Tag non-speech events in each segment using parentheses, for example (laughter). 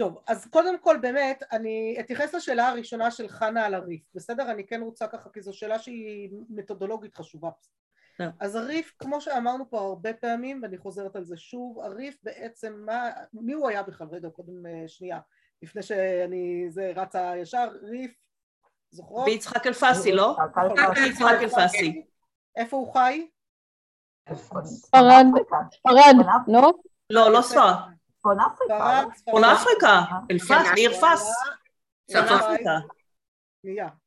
טוב, אז קודם כל באמת אני אתייחס לשאלה הראשונה של חנה על הריף, בסדר? אני כן רוצה ככה, כי זו שאלה שהיא מתודולוגית חשובה. Yeah. אז הריף, כמו שאמרנו פה הרבה פעמים, ואני חוזרת על זה שוב, הריף בעצם, מה, מי הוא היה בכלל? רגע, קודם אה, שנייה, לפני שאני, זה רצה ישר, ריף, זוכרות? ביצחק אלפסי, לא? ביצחק אלפסי. איפה הוא חי? ספרד, ספרד, לא? לא, לא ספרד. צפון אפריקה. צפון אפריקה, אלפס, מעיר פס. צפון אפריקה.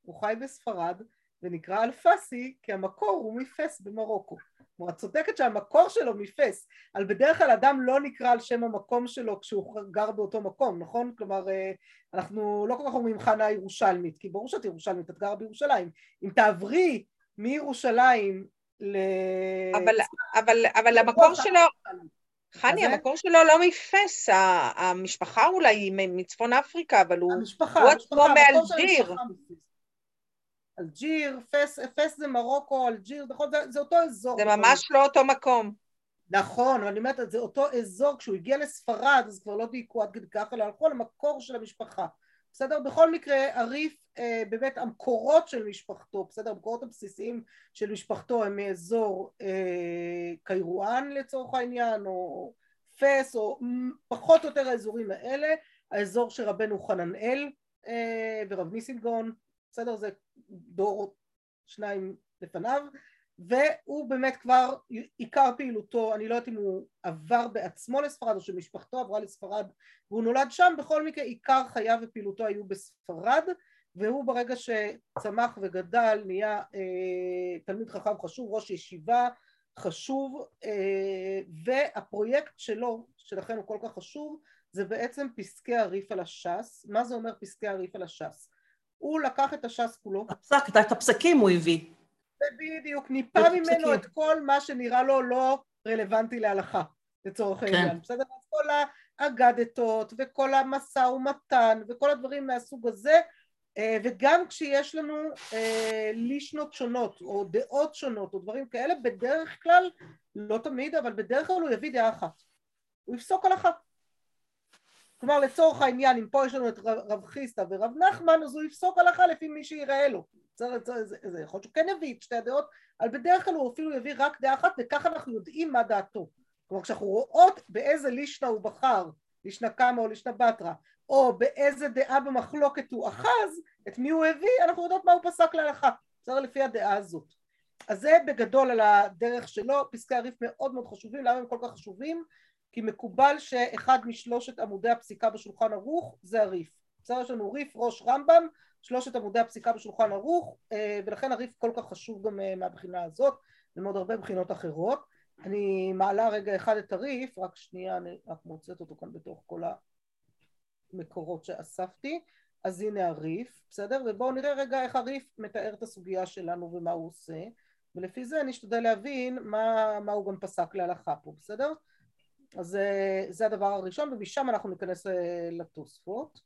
הוא חי בספרד ונקרא אלפסי כי המקור הוא מפס במרוקו. כלומר את צודקת שהמקור שלו מפס, אבל בדרך כלל אדם לא נקרא על שם המקום שלו כשהוא גר באותו מקום, נכון? כלומר אה, אנחנו לא כל כך אומרים חנה ירושלמית, כי ברור שאת ירושלמית, את גרה בירושלים. אם תעברי מירושלים ל... אבל, אבל, אבל המקור שלו... חני, המקור שלו לא מפס, המשפחה אולי היא מצפון אפריקה, אבל הוא עצמו מאלג'יר. אלג'יר, פס, פס זה מרוקו, אלג'יר, נכון, זה, זה אותו אזור. זה ממש לא אותו מקום. נכון, אבל אני אומרת, זה אותו אזור, כשהוא הגיע לספרד, אז כבר לא דייקו עד כדי כך, אלא הלכו על המקור של המשפחה. בסדר? בכל מקרה, הריף, אה, באמת המקורות של משפחתו, בסדר? המקורות הבסיסיים של משפחתו הם מאזור אה, קיירואן לצורך העניין, או פס, או פחות או יותר האזורים האלה, האזור של רבנו חננאל אה, ורב ניסינגון, בסדר? זה דור שניים לפניו, והוא באמת כבר עיקר פעילותו, אני לא יודעת אם הוא עבר בעצמו לספרד או שמשפחתו עברה לספרד והוא נולד שם, בכל מקרה עיקר חייו ופעילותו היו בספרד והוא ברגע שצמח וגדל נהיה אה, תלמיד חכם חשוב, ראש ישיבה חשוב אה, והפרויקט שלו, שלכן הוא כל כך חשוב, זה בעצם פסקי הריף על הש"ס, מה זה אומר פסקי הריף על הש"ס? הוא לקח את הש"ס כולו. הפסק, את הפסקים הוא הביא. בדיוק, ניפה ממנו את כל מה שנראה לו לא רלוונטי להלכה, לצורך כן. העניין. בסדר? כל האגדתות וכל המשא ומתן וכל הדברים מהסוג הזה, אה, וגם כשיש לנו אה, לישנות שונות או דעות שונות או דברים כאלה, בדרך כלל, לא תמיד, אבל בדרך כלל הוא יביא דעה אחת. הוא יפסוק הלכה. כלומר לצורך העניין אם פה יש לנו את רב חיסטה ורב נחמן אז הוא יפסוק הלכה לפי מי שיראה לו. זה, זה, זה, זה יכול להיות שהוא כן יביא את שתי הדעות אבל בדרך כלל הוא אפילו יביא רק דעה אחת וככה אנחנו יודעים מה דעתו. כלומר כשאנחנו רואות באיזה לישנה הוא בחר לישנה קמא או לישנה בתרא או באיזה דעה במחלוקת הוא אחז את מי הוא הביא אנחנו יודעות מה הוא פסק להלכה. בסדר? לפי הדעה הזאת. אז זה בגדול על הדרך שלו פסקי הריף מאוד מאוד חשובים. למה הם כל כך חשובים כי מקובל שאחד משלושת עמודי הפסיקה בשולחן ערוך זה הריף. בסדר, יש לנו ריף ראש רמב"ם, שלושת עמודי הפסיקה בשולחן ערוך, אה, ולכן הריף כל כך חשוב גם אה, מהבחינה הזאת, ומאוד הרבה בחינות אחרות. אני מעלה רגע אחד את הריף, רק שנייה, אני רק מוצאת אותו כאן בתוך כל המקורות שאספתי. אז הנה הריף, בסדר? ובואו נראה רגע איך הריף מתאר את הסוגיה שלנו ומה הוא עושה, ולפי זה נשתדל להבין מה, מה הוא גם פסק להלכה פה, בסדר? אז זה, זה הדבר הראשון ומשם אנחנו ניכנס אה, לתוספות.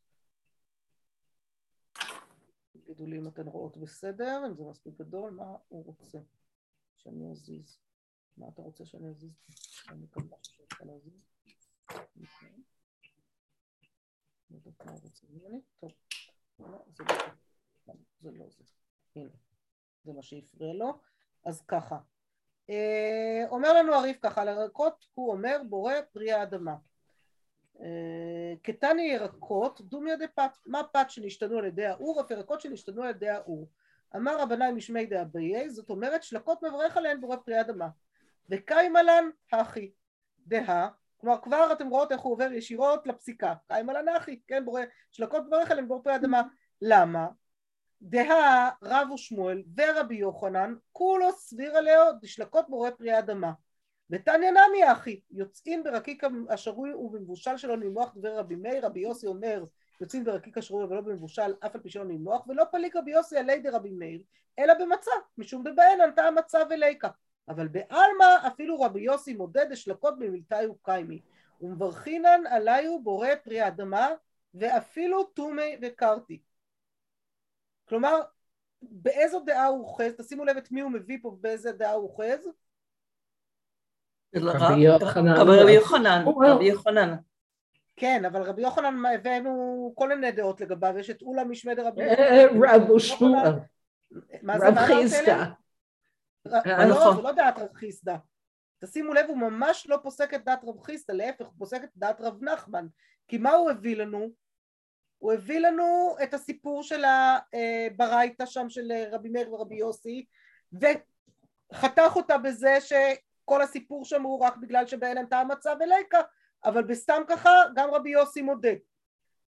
תגידו לי אם אתן רואות בסדר, אם זה מספיק גדול, מה הוא רוצה שאני אזיז. מה אתה רוצה שאני אזיז? אני. זה לא זה. הנה. זה מה שהפריע לו. אז ככה. אה, אומר לנו הריף ככה, על הירקות הוא אומר בורא פרי האדמה. אה, קטני ירקות דומיה דפת, מה פת שנשתנו על ידי האור, אף ירקות שנשתנו על ידי האור. אמר רבנאי משמי דאביי, זאת אומרת שלקות מברך עליהן בורא פרי האדמה. וקיימה לן הכי, דהה, כלומר כבר אתם רואות איך הוא עובר ישירות לפסיקה, קיימה לן הכי, כן, בורא, שלקות מברך עליהן בורא פרי האדמה. למה? דהה רב ושמואל ורבי יוחנן כולו סביר עליהו דשלקות בורא פרי אדמה ותניא נמי אחי יוצאים ברקיק השרוי ובמבושל שלו נמוח דבר רבי מאיר רבי יוסי אומר יוצאים ברקיק השרוי ולא במבושל אף על פי שלא נמוח ולא פליק רבי יוסי עלי דרבי מאיר אלא במצה משום דבהן ענתה המצה וליקה. אבל בעלמא אפילו רבי יוסי מודד דשלקות במילתאי וקיימי. ומברכינן עליו בורא פרי אדמה ואפילו טומי וקרתי כלומר, באיזו דעה הוא אוחז? תשימו לב את מי הוא מביא פה, באיזה דעה הוא אוחז? רבי יוחנן. רבי יוחנן. כן, אבל רבי יוחנן הבאנו כל מיני דעות לגביו, יש את אולה משמד רבי יוחנן. רב שמואל. רב חיסדא. לא, נכון. זה לא דעת רב חיסדא. תשימו לב, הוא ממש לא פוסק את דעת רב חיסדא, להפך, הוא פוסק את דעת רב נחמן. כי מה הוא הביא לנו? הוא הביא לנו את הסיפור של הברייתא שם של רבי מאיר ורבי יוסי, וחתך אותה בזה שכל הסיפור שם הוא רק בגלל שבאין הייתה המצב וליקה, אבל בסתם ככה גם רבי יוסי מודה.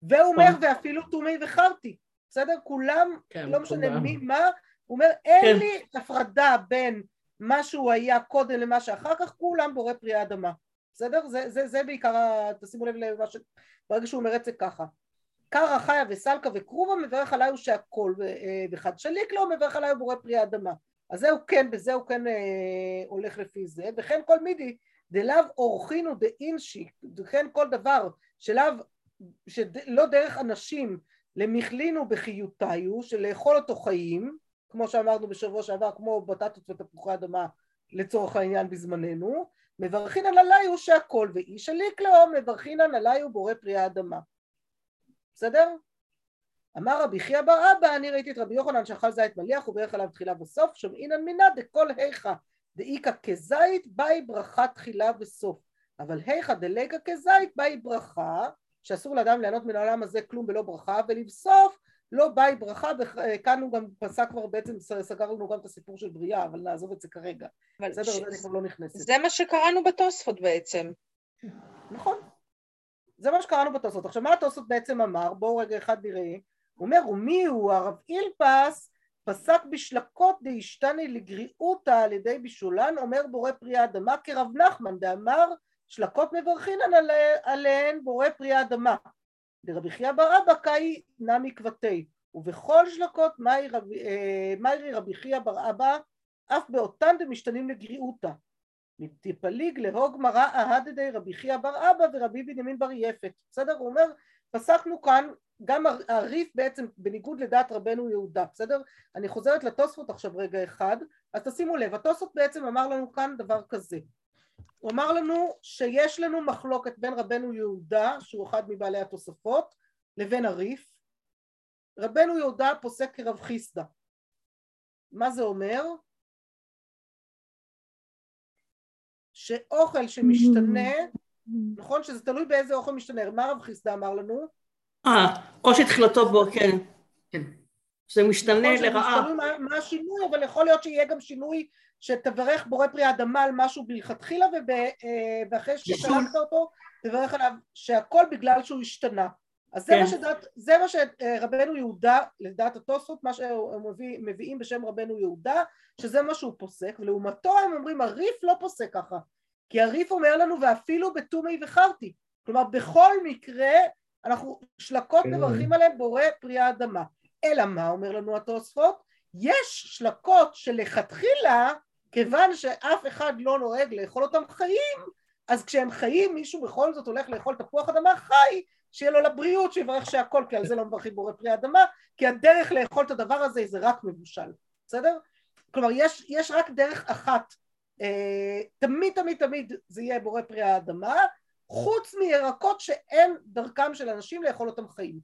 והוא אומר. ואפילו תומי וחרתי, בסדר? כולם, כן, לא משנה כולם. מי, מה, הוא אומר, אין כן. לי הפרדה בין מה שהוא היה קודם למה שאחר כך, כולם בורא פרי האדמה. בסדר? זה, זה, זה בעיקר, תשימו לב למה ש... ברגע שהוא אומר את זה ככה. קרא חיה וסלקה וקרובה מברך עליי הוא שהכל אה, וחד שליק לו מברך עליי הוא בורא פרי האדמה. אז זהו כן בזה הוא כן אה, הולך לפי זה. וכן כל מידי דלאו אורחינו דאינשי וכן כל דבר שלאו שלא דרך אנשים למכלינו בחיותיו של לאכול אותו חיים כמו שאמרנו בשבוע שעבר כמו בטטות ותפוחי אדמה לצורך העניין בזמננו מברכינן עליי הוא שהכל ואיש הליק לו מברכינן עליי הוא בורא פרי האדמה בסדר? אמר רבי חייא בר אבא, אני ראיתי את רבי יוחנן שאכל זית מליח וברך עליו תחילה וסוף, שומעינן מינה דכל היכא דאיכא כזית באי ברכה תחילה וסוף, אבל היכא דליקא כזית באי ברכה, שאסור לאדם ליהנות מן העולם הזה כלום בלא ברכה, ולבסוף לא באי ברכה, וכאן הוא גם פסק כבר בעצם, סגר לנו גם את הסיפור של בריאה, אבל נעזוב את זה כרגע. בסדר, ש... זה אני כבר לא נכנסת. זה מה שקראנו בתוספות בעצם. נכון. זה מה שקראנו בתוספות. עכשיו מה התוספות בעצם אמר? בואו רגע אחד נראה. הוא אומר ומי הוא הרב אילפס פסק בשלקות דאשתני לגריעותא על ידי בישולן אומר בורא פרי האדמה כרב נחמן דאמר שלקות מברכינן עליהן בורא פרי האדמה דרבי חייא בר אבא קאי נמי כבתי ובכל שלקות אה, מאירי רבי חייא בר אבא אף באותן דמשתנים לגריעותא מפליג להוג מרא אהדדי רבי חייא בר אבא ורבי בנימין בר יפת בסדר? הוא אומר פסקנו כאן גם הריף בעצם בניגוד לדעת רבנו יהודה בסדר? אני חוזרת לתוספות עכשיו רגע אחד אז תשימו לב התוספות בעצם אמר לנו כאן דבר כזה הוא אמר לנו שיש לנו מחלוקת בין רבנו יהודה שהוא אחד מבעלי התוספות לבין הריף רבנו יהודה פוסק כרב חיסדא מה זה אומר? שאוכל שמשתנה, נכון? שזה תלוי באיזה אוכל משתנה. מה רב חיסדא אמר לנו? אה, או שתחילתו בו, כן. כן. שזה משתנה נכון, לרעה. תלוי מה, מה השינוי, אבל יכול להיות שיהיה גם שינוי שתברך בורא פרי אדמה על משהו מלכתחילה, אה, ואחרי ששלחת אותו, תברך עליו שהכל בגלל שהוא השתנה. אז זה, כן. מה שדעת, זה מה שרבנו יהודה, לדעת התוספות, מה שהם מביא, מביאים בשם רבנו יהודה, שזה מה שהוא פוסק, ולעומתו הם אומרים הריף לא פוסק ככה, כי הריף אומר לנו ואפילו בתומי וחרתי, כלומר בכל מקרה אנחנו שלקות כן. מברכים עליהם בורא פרי האדמה, אלא מה אומר לנו התוספות? יש שלקות שלכתחילה, כיוון שאף אחד לא נוהג לאכול אותם חיים, אז כשהם חיים מישהו בכל זאת הולך לאכול תפוח אדמה חי, שיהיה לו לבריאות, שיברך שהכל, כי על זה לא מברכים בורא פרי אדמה, כי הדרך לאכול את הדבר הזה זה רק מבושל, בסדר? כלומר יש, יש רק דרך אחת, תמיד תמיד תמיד זה יהיה בורא פרי האדמה, חוץ מירקות שאין דרכם של אנשים לאכול אותם חיים,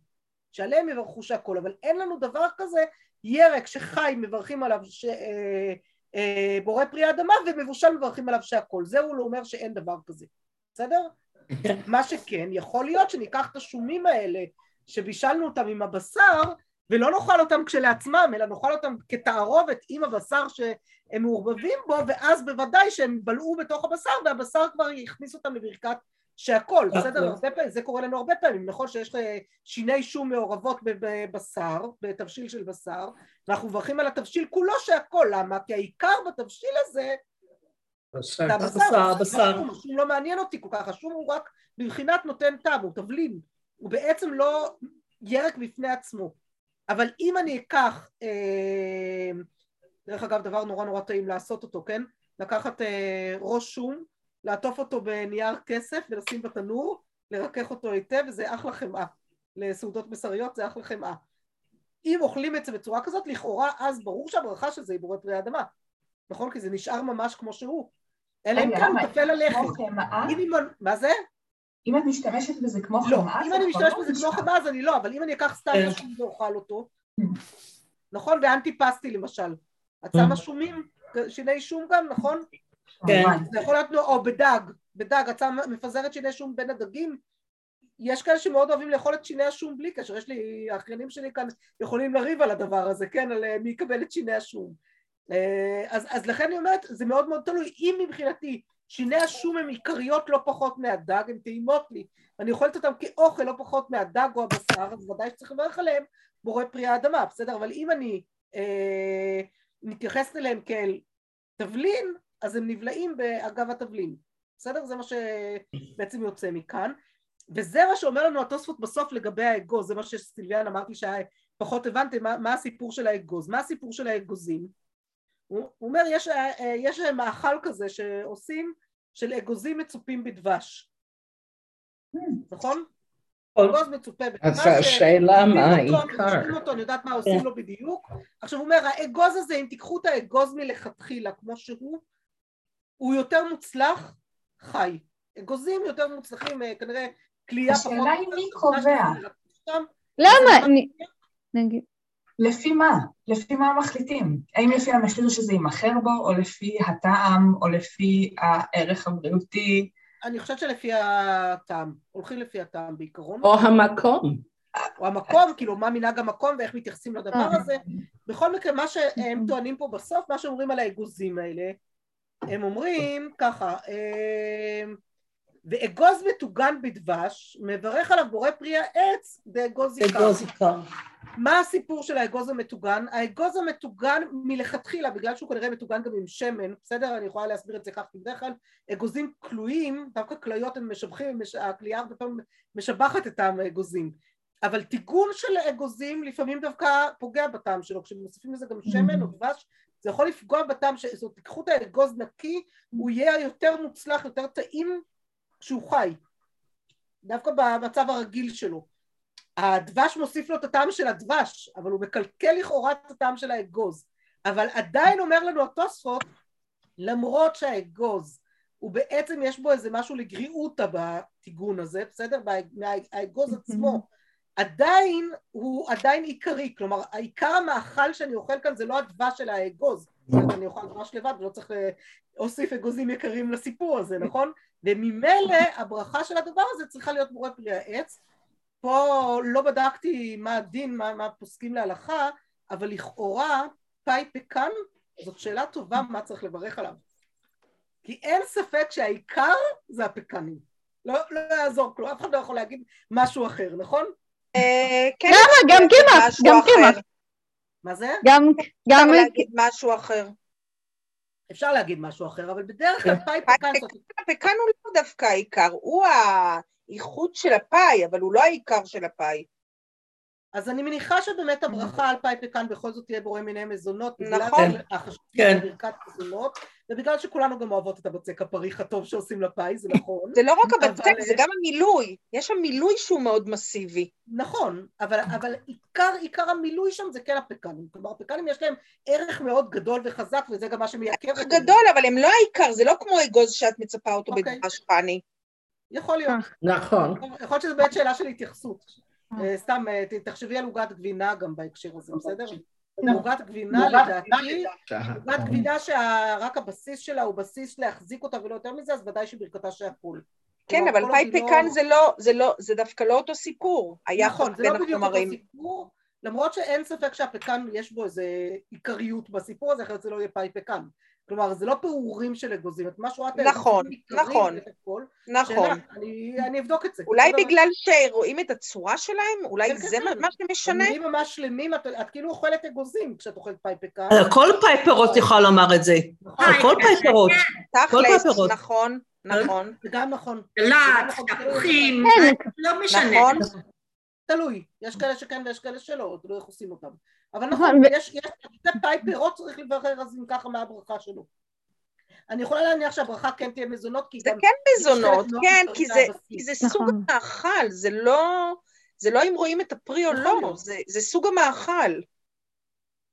שעליהם יברכו שהכל, אבל אין לנו דבר כזה ירק שחי מברכים עליו ש... אה, אה, בורא פרי האדמה ומבושל מברכים עליו שהכל, זה הוא אומר שאין דבר כזה, בסדר? (laughs) מה שכן, יכול להיות שניקח את השומים האלה שבישלנו אותם עם הבשר ולא נאכל אותם כשלעצמם, אלא נאכל אותם כתערובת עם הבשר שהם מעורבבים בו, ואז בוודאי שהם בלעו בתוך הבשר, והבשר כבר יכניס אותם לברכת שהכל, בסדר? הרבה פעמים, זה קורה לנו הרבה פעמים, נכון שיש שיני שום מעורבות בבשר, בתבשיל של בשר, ואנחנו מברכים על התבשיל כולו שהכל, למה? כי העיקר בתבשיל הזה בשר, בשר, בשר. השום לא מעניין אותי כל כך, השום הוא רק בבחינת נותן טעם, הוא תבלין, הוא בעצם לא ירק בפני עצמו. אבל אם אני אקח, אה, דרך אגב דבר נורא נורא טעים לעשות אותו, כן? לקחת אה, ראש שום, לעטוף אותו בנייר כסף ולשים בתנור, לרכך אותו היטב, וזה אחלה חמאה. לסעודות בשריות זה אחלה חמאה. אם אוכלים את זה בצורה כזאת, לכאורה אז ברור שהברכה של זה היא בורא פרי האדמה. נכון? כי זה נשאר ממש כמו שהוא. אלא אם כן הוא טפל ללחם. מה זה? אם את משתמשת בזה כמו לא, חמאה, אם אני משתמשת בזה כמו חמאה אז אני לא, אבל אם אני אקח סתם. משהו ואוכל אותו, נכון? באנטיפסטי למשל, את שמה שומים, שיני שום גם, נכון? כן. זה יכול להיות, או בדג, בדג, את שמה מפזרת שיני שום בין הדגים, יש כאלה שמאוד אוהבים לאכול את שיני השום בלי קשר, יש לי, האחיינים שלי כאן יכולים לריב על הדבר הזה, כן, על אה, מי יקבל את שיני השום. אה, אז, אז לכן אני אומרת, זה מאוד מאוד תלוי, אם מבחינתי שיני השום הם עיקריות לא פחות מהדג, הן טעימות לי, ואני אוכלת אותם כאוכל לא פחות מהדג או הבשר, אז ודאי שצריך לברך עליהם בורא פרי האדמה, בסדר? אבל אם אני אה, מתייחסת אליהם כאל תבלין, אז הם נבלעים באגב התבלין, בסדר? זה מה שבעצם יוצא מכאן. וזה מה שאומר לנו התוספות בסוף לגבי האגוז, זה מה שסילביאן אמרתי שפחות הבנתם, מה, מה הסיפור של האגוז, מה הסיפור של האגוזים? הוא, אומר, יש, אה, יש מאכל כזה שעושים של אגוזים מצופים בדבש, נכון? אגוז מצופה בדבש. אז השאלה מה העיקר. אני יודעת מה עושים לו בדיוק. עכשיו הוא אומר, האגוז הזה, אם תיקחו את האגוז מלכתחילה כמו שהוא, הוא יותר מוצלח חי. אגוזים יותר מוצלחים, אה, כנראה כליאה פחות... השאלה היא מי קובע. למה? נגיד. לפי מה? לפי מה מחליטים? האם לפי המחיר שזה יימכר בו, או לפי הטעם, או לפי הערך הבריאותי? אני חושבת שלפי הטעם, הולכים לפי הטעם בעיקרון. או המקום. או המקום, כאילו מה מנהג המקום ואיך מתייחסים לדבר הזה. בכל מקרה, מה שהם טוענים פה בסוף, מה שאומרים על האגוזים האלה, הם אומרים ככה, ואגוז מטוגן בדבש, מברך עליו בורא פרי העץ באגוז עיקר. עיקר. מה הסיפור של האגוז המטוגן? האגוז המטוגן מלכתחילה, בגלל שהוא כנראה מטוגן גם עם שמן, בסדר? אני יכולה להסביר את זה כך, כי בדרך כלל אגוזים כלואים, דווקא כליות הם משבחים, הכלייה הרבה פעמים משבחת את טעם האגוזים. אבל טיגון של אגוזים לפעמים דווקא פוגע בטעם שלו, כשמוסיפים לזה גם שמן או דבש, זה יכול לפגוע בטעם, זאת תיקחו את האגוז נקי, הוא יהיה יותר מוצלח, יותר טעים כשהוא חי, דווקא במצב הרגיל שלו. הדבש מוסיף לו את הטעם של הדבש, אבל הוא מקלקל לכאורה את הטעם של האגוז. אבל עדיין אומר לנו התוספות, למרות שהאגוז, הוא בעצם יש בו איזה משהו לגריעותא בטיגון הזה, בסדר? האגוז עצמו, עדיין הוא עדיין עיקרי, כלומר העיקר המאכל שאני אוכל כאן זה לא הדבש של האגוז, אני אוכל דבש לבד ולא צריך להוסיף אגוזים יקרים לסיפור הזה, נכון? וממילא הברכה של הדבר הזה צריכה להיות בורא פרי העץ. פה לא בדקתי מה הדין, מה, מה פוסקים להלכה, אבל לכאורה פאי פקן זאת שאלה טובה מה צריך לברך עליו. כי אין ספק שהעיקר זה הפקנים. לא, לא יעזור כלום, אף אחד לא יכול להגיד משהו אחר, נכון? כן, למה? גם קמח, גם קמח. מה זה? גם, גם... אפשר להגיד משהו אחר. אפשר להגיד משהו אחר, אבל בדרך כלל פאי פקן... הפקן הוא לא דווקא העיקר, הוא האיכות של הפאי, אבל הוא לא העיקר של הפאי. אז אני מניחה שבאמת הברכה על פאי פקן בכל זאת תהיה בורא מיני מזונות, נכון, החשיבות בברכת מזונות, ובגלל שכולנו גם אוהבות את הבצק הפריך הטוב שעושים לפאי, זה נכון. זה לא רק הבצק, זה גם המילוי, יש שם מילוי שהוא מאוד מסיבי. נכון, אבל, אבל עיקר, עיקר המילוי שם זה כן הפקנים, כלומר הפקנים יש להם ערך מאוד גדול וחזק וזה גם מה שמייקר אותם. גדול, אבל הם לא העיקר, זה לא כמו אגוז שאת מצפה אותו okay. בדבש פאני. יכול להיות. נכון. יכול להיות שזו באמת שאלה של התייחסות. סתם, תחשבי על עוגת גבינה גם בהקשר הזה, בסדר? עוגת גבינה לדעתי, עוגת גבינה שרק הבסיס שלה הוא בסיס להחזיק אותה ולא יותר מזה, אז ודאי שברכתה שהכול. כן, אבל פאי פקן זה לא, זה לא, זה דווקא לא אותו סיפור. נכון, זה לא בדיוק אותו סיפור, למרות שאין ספק שהפקן יש בו איזה עיקריות בסיפור הזה, אחרת זה לא יהיה פאי פקן. כלומר, זה לא פעורים של אגוזים, את מה שרואה את נכון, נכון, נכון. אני אבדוק את זה. אולי בגלל שרואים את הצורה שלהם? אולי זה מה שמשנה? הם נראים ממש שלמים, את כאילו אוכלת אגוזים כשאת אוכלת פאי פקן. כל פאי פירות יכולה לומר את זה. כל פאי פירות. תכלס, נכון. נכון. זה גם נכון. דלת, תפוחים, לא משנה. נכון. תלוי, יש כאלה שכן ויש כאלה שלא, תלוי איך עושים אותם. אבל נכון, יש שתי פאי פירות צריך לברר אז אם ככה מה הברכה שלו. אני יכולה להניח שהברכה כן תהיה מזונות, כי זה גם... כן מזונות, כן, כי זה סוג המאכל, זה לא... זה לא אם רואים את הפרי או לא, זה סוג המאכל.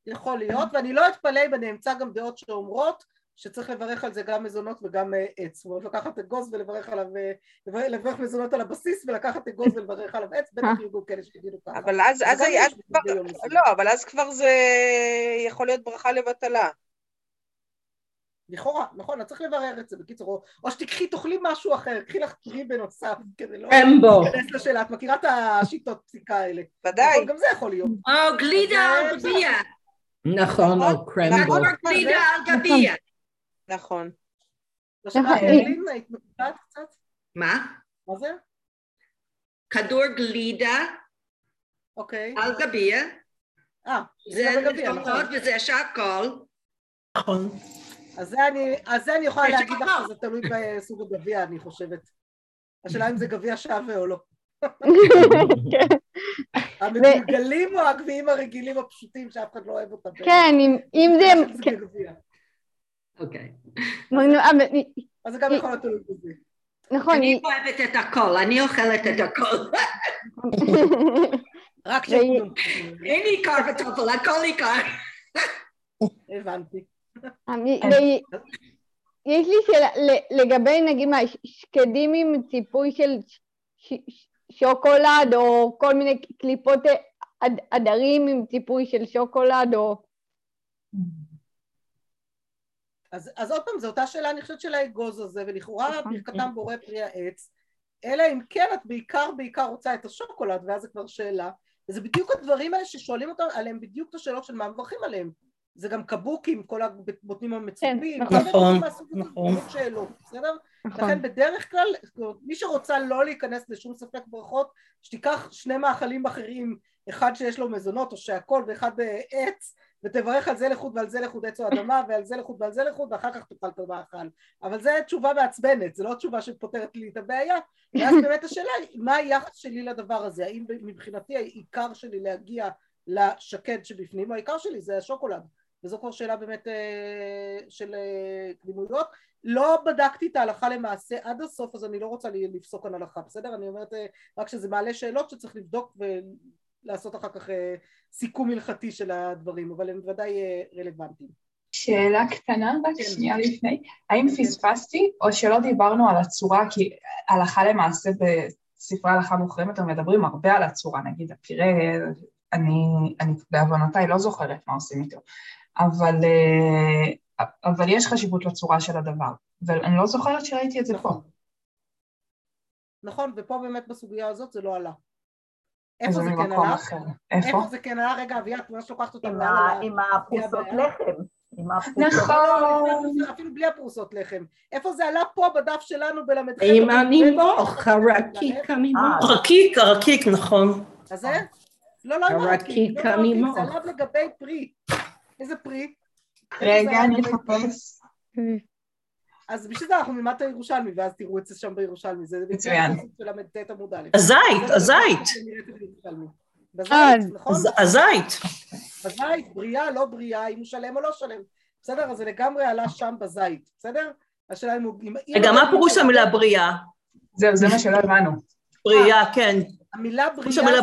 יכול להיות, ואני לא אתפלא אם אני אמצא גם דעות שאומרות שצריך לברך על זה גם מזונות וגם אה, עץ, זאת אומרת לקחת אגוז ולברך עליו, אה, לברך מזונות על הבסיס ולקחת אגוז ולברך עליו עץ, בטח יהיו כאלה שיגידו ככה. אבל אז, אז, אז כבר, לא, אבל אז כבר זה יכול להיות ברכה לבטלה. לכאורה, נכון, אז צריך לברר את זה בקיצור, או, או שתקחי, תאכלי משהו אחר, קחי לך פרי בנוסף, כדי לא... להיכנס לשאלה, את מכירה את השיטות פסיקה האלה. ודאי. גם זה יכול להיות. או גלידה על גביע. נכון, או קרמבו. גלידה על גביע. נכון. מה? מה זה? כדור גלידה אוקיי. על גביע. אה, זה לפחות וזה שהכל. נכון. אז זה אני, אז זה אני יכולה להגיד לך שזה תלוי בסוג הגביע, אני חושבת. השאלה אם זה גביע שווה או לא. (laughs) המגולגלים או הגביעים הרגילים הפשוטים שאף אחד לא אוהב אותם? כן, אם זה... אוקיי. אז זה גם יכול להיות תלוי בזה. נכון. אני אוהבת את הכל, אני אוכלת את הכל. (laughs) רק שייתנו. אין עיקר וטופל, הכל עיקר. הבנתי. יש לי שאלה לגבי נגיד מה, שקדים עם ציפוי של שוקולד או כל מיני קליפות עדרים עם ציפוי של שוקולד או... אז, אז עוד פעם, זו אותה שאלה, אני חושבת של האגוז הזה, ולכאורה נכון. ברכתם בורא פרי העץ, אלא אם כן את בעיקר בעיקר רוצה את השוקולד, ואז זה כבר שאלה, וזה בדיוק הדברים האלה ששואלים אותם עליהם בדיוק את השאלות של מה מברכים עליהם. זה גם קבוקים, כל הבוטנים המצופים, כן, נכון, נכון. שאלות, בסדר? נכון. לכן בדרך כלל, מי שרוצה לא להיכנס לשום ספק ברכות, שתיקח שני מאכלים אחרים, אחד שיש לו מזונות או שהכל, ואחד אה, עץ, ותברך על זה לחוד ועל זה לחוד עץ או אדמה, ועל זה לחוד ועל זה לחוד, ואחר כך תאכל את המאכל. אבל זו תשובה מעצבנת, זו לא תשובה שפותרת לי את הבעיה, ואז (laughs) באמת השאלה היא, מה היחס שלי לדבר הזה? האם מבחינתי העיקר שלי להגיע לשקד שבפנים, או העיקר שלי זה השוקולד. וזו כבר שאלה באמת אה, של אה, קדימויות. לא בדקתי את ההלכה למעשה עד הסוף, אז אני לא רוצה לפסוק על הלכה, בסדר? אני אומרת אה, רק שזה מעלה שאלות שצריך לבדוק ולעשות אחר כך סיכום הלכתי של הדברים, אבל הם ודאי רלוונטיים. שאלה קטנה רק כן. שנייה לפני, האם כן. פספסתי או שלא דיברנו על הצורה, כי הלכה למעשה בספרי הלכה מוחרמת הם מדברים הרבה על הצורה, נגיד הפירה, אני, אני בעוונותיי לא זוכרת מה עושים איתו, אבל, אה, אבל יש חשיבות לצורה של הדבר, ואני לא זוכרת שראיתי את זה נכון. פה. נכון, ופה באמת בסוגיה הזאת זה לא עלה. איפה זה כן עלה? איפה? איפה זה כן עלה? רגע, אביעד, ממש לוקחת אותה. עם הפרוסות לחם. נכון. אפילו בלי הפרוסות לחם. איפה זה עלה פה בדף שלנו בל"ח? עם הנימוך, הרקיק הנימוך. הרקיק, הרקיק, נכון. אז זה? לא, לא עם הרקיק. הרקיק הנימוך. זה עליו לגבי פרי. איזה פרי? רגע, אני אחפש. אז בשביל זה אנחנו נלמד את הירושלמי, ואז תראו את זה שם בירושלמי. זה מצוין. של ל"ט עמוד א'. הזית, הזית. בזית, נכון? הזית. בזית, בריאה, לא בריאה, אם הוא שלם או לא שלם. בסדר? אז זה לגמרי עלה שם בזית, בסדר? השאלה אם הוא... רגע, מה פירוש המילה בריאה? זהו, זה מה שלא הבנו. בריאה, כן. המילה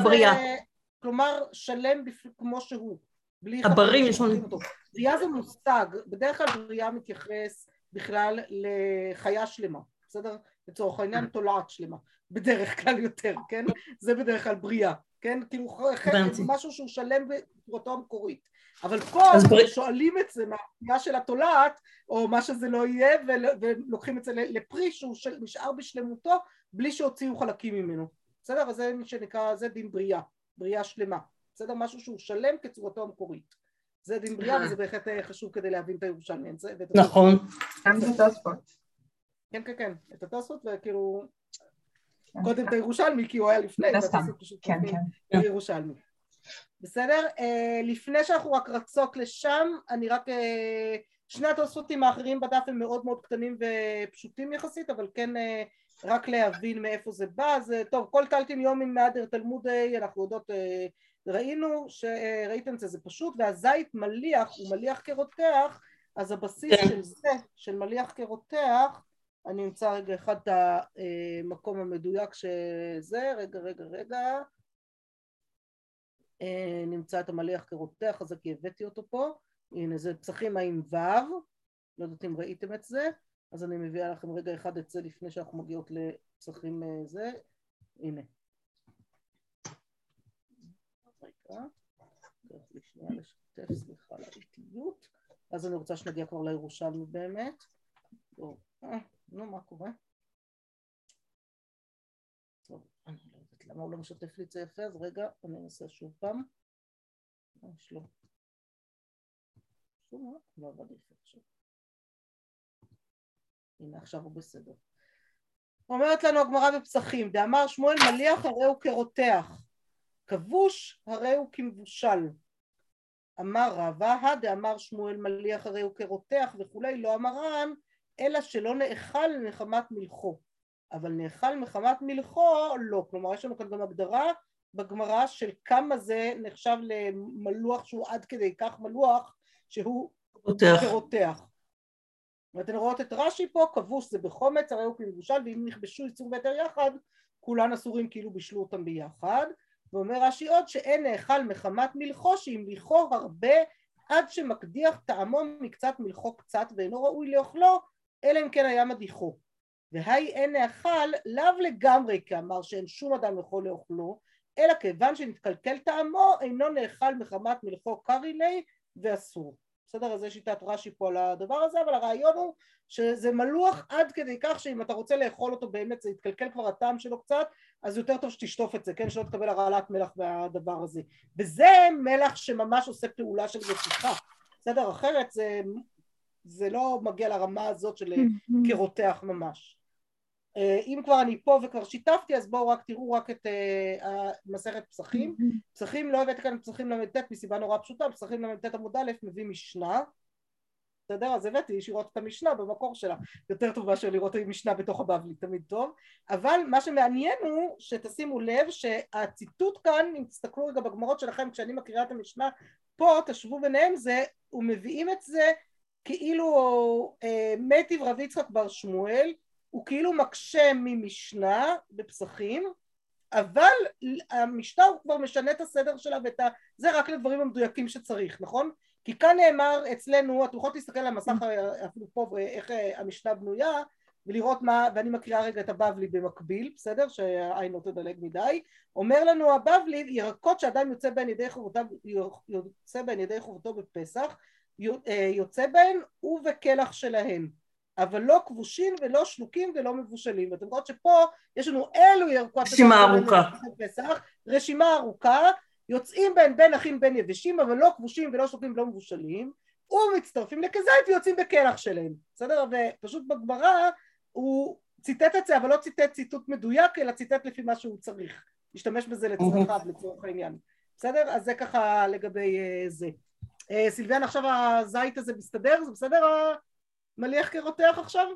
בריאה. זה, כלומר, שלם כמו שהוא. בלי הברים יש לנו... בריאה זה מושג, בדרך כלל בריאה מתייחס בכלל לחיה שלמה, בסדר? לצורך העניין תולעת שלמה, בדרך כלל יותר, כן? זה בדרך כלל בריאה, כן? כאילו משהו שהוא שלם בצורתו המקורית. אבל פה בר... שואלים את זה מהפנייה של התולעת, או מה שזה לא יהיה, ולוקחים את זה לפרי שהוא נשאר בשלמותו, בלי שהוציאו חלקים ממנו. בסדר? אז זה שנקרא, זה דין בריאה, בריאה שלמה. בסדר? משהו שהוא שלם כצורתו המקורית. זה דין בריאה וזה בהחלט חשוב כדי להבין את הירושלמי. נכון. גם את התוספות. כן, כן, כן. את התוספות וכאילו... קודם את הירושלמי כי הוא היה לפני. כן, כן. ירושלמי. בסדר? לפני שאנחנו רק רצות לשם, אני רק... שני התוספותים האחרים בדף הם מאוד מאוד קטנים ופשוטים יחסית, אבל כן רק להבין מאיפה זה בא. אז טוב, כל טלטין יומין מהדר תלמודי, אנחנו יודעות... ראינו שראיתם את זה, זה פשוט, והזית מליח, הוא מליח כרותח, אז הבסיס כן. של זה, של מליח כרותח, אני אמצא רגע אחד את המקום המדויק שזה, רגע רגע רגע, נמצא את המליח כרותח הזה כי הבאתי אותו פה, הנה זה פסחים עם ו', לא יודעת אם ראיתם את זה, אז אני מביאה לכם רגע אחד את זה לפני שאנחנו מגיעות לפסחים אה, זה. הנה. רגע, לי שנייה לשתף, סליחה על האיטיות. אז אני רוצה שנגיע כבר לירושלמי באמת. אה, נו, מה קורה? טוב, אני לא יודעת למה הוא לא משתף לי את זה יפה, אז רגע, אני אנסה שוב פעם. מה יש לו? שום לא עבד יפה עכשיו. הנה עכשיו הוא בסדר. אומרת לנו הגמרא בפסחים, דאמר שמואל מליח הרי הוא כרותח, כבוש הרי הוא כמבושל. אמר רבא, דאמר שמואל מליח הרי הוא כרותח וכולי, לא אמרן, אלא שלא נאכל מחמת מלכו. אבל נאכל מחמת מלכו לא. כלומר יש לנו כאן גם הגדרה בגמרא של כמה זה נחשב למלוח שהוא עד כדי כך מלוח שהוא כרותח. ואתן רואות את רש"י פה, כבוש זה בחומץ, הרי הוא כמבושל, ואם נכבשו ייצור בהיתר יחד, כולן אסורים כאילו בישלו אותם ביחד. ואומר רש"י עוד שאין נאכל מחמת מלכו, שהמליכו הרבה עד שמקדיח טעמו מקצת מלכו קצת, ואינו ראוי לאוכלו, אלא אם כן היה מדיחו. והי אין נאכל לאו לגמרי כאמר שאין שום אדם יכול לאוכלו, אלא כיוון שנתקלקל טעמו, אינו נאכל מחמת מלכו קרי לי ואסור. בסדר? אז יש שיטת רש"י פה על הדבר הזה, אבל הרעיון הוא שזה מלוח עד כדי כך שאם אתה רוצה לאכול אותו באמת זה יתקלקל כבר הטעם שלו קצת, אז יותר טוב שתשטוף את זה, כן? שלא תקבל הרעלת מלח מהדבר הזה. וזה מלח שממש עושה פעולה של רציחה, בסדר? אחרת זה, זה לא מגיע לרמה הזאת של כרותח ממש. אה, אם כבר אני פה וכבר שיתפתי אז בואו רק תראו רק את uh, מסכת פסחים. פסחים לא הבאתי כאן פסחים ל"ט מסיבה נורא פשוטה פסחים ל"ט עמוד א' מביא משנה. בסדר? אז הבאתי ישירות את המשנה במקור שלה. יותר טוב מאשר לראות את המשנה בתוך הבבלי תמיד טוב. אבל מה שמעניין הוא שתשימו לב שהציטוט כאן אם תסתכלו רגע בגמרות שלכם כשאני מקריאה את המשנה פה תשבו ביניהם זה ומביאים את זה כאילו אה, מיטיב רב יצחק בר שמואל הוא כאילו מקשה ממשנה בפסחים, אבל המשנה הוא כבר משנה את הסדר שלה ואת ה... זה רק לדברים המדויקים שצריך, נכון? כי כאן נאמר אצלנו, את יכולות להסתכל על המסך אפילו פה ואיך המשנה בנויה ולראות מה, ואני מקריאה רגע את הבבלי במקביל, בסדר? שהעין לא תדלג מדי. אומר לנו הבבלי, ירקות שאדם יוצא בהן ידי חובותיו, יוצא בהן ידי חובותו בפסח, יוצא בהן ובקלח שלהן. אבל לא כבושים ולא שלוקים ולא מבושלים. ואתם רואות שפה יש לנו אלו ירקות רשימה ארוכה. רשימה ארוכה, יוצאים בין בין אחים בין יבשים, אבל לא כבושים ולא שלוקים ולא מבושלים, ומצטרפים לכזית ויוצאים בקלח שלהם, בסדר? ופשוט בגמרא הוא ציטט את זה, אבל לא ציטט ציטוט מדויק, אלא ציטט לפי מה שהוא צריך. להשתמש בזה לצרכיו, לצורך העניין. בסדר? אז זה ככה לגבי uh, זה. Uh, סילביאן, עכשיו הזית הזה מסתדר? זה בסדר? מליח כרותח עכשיו?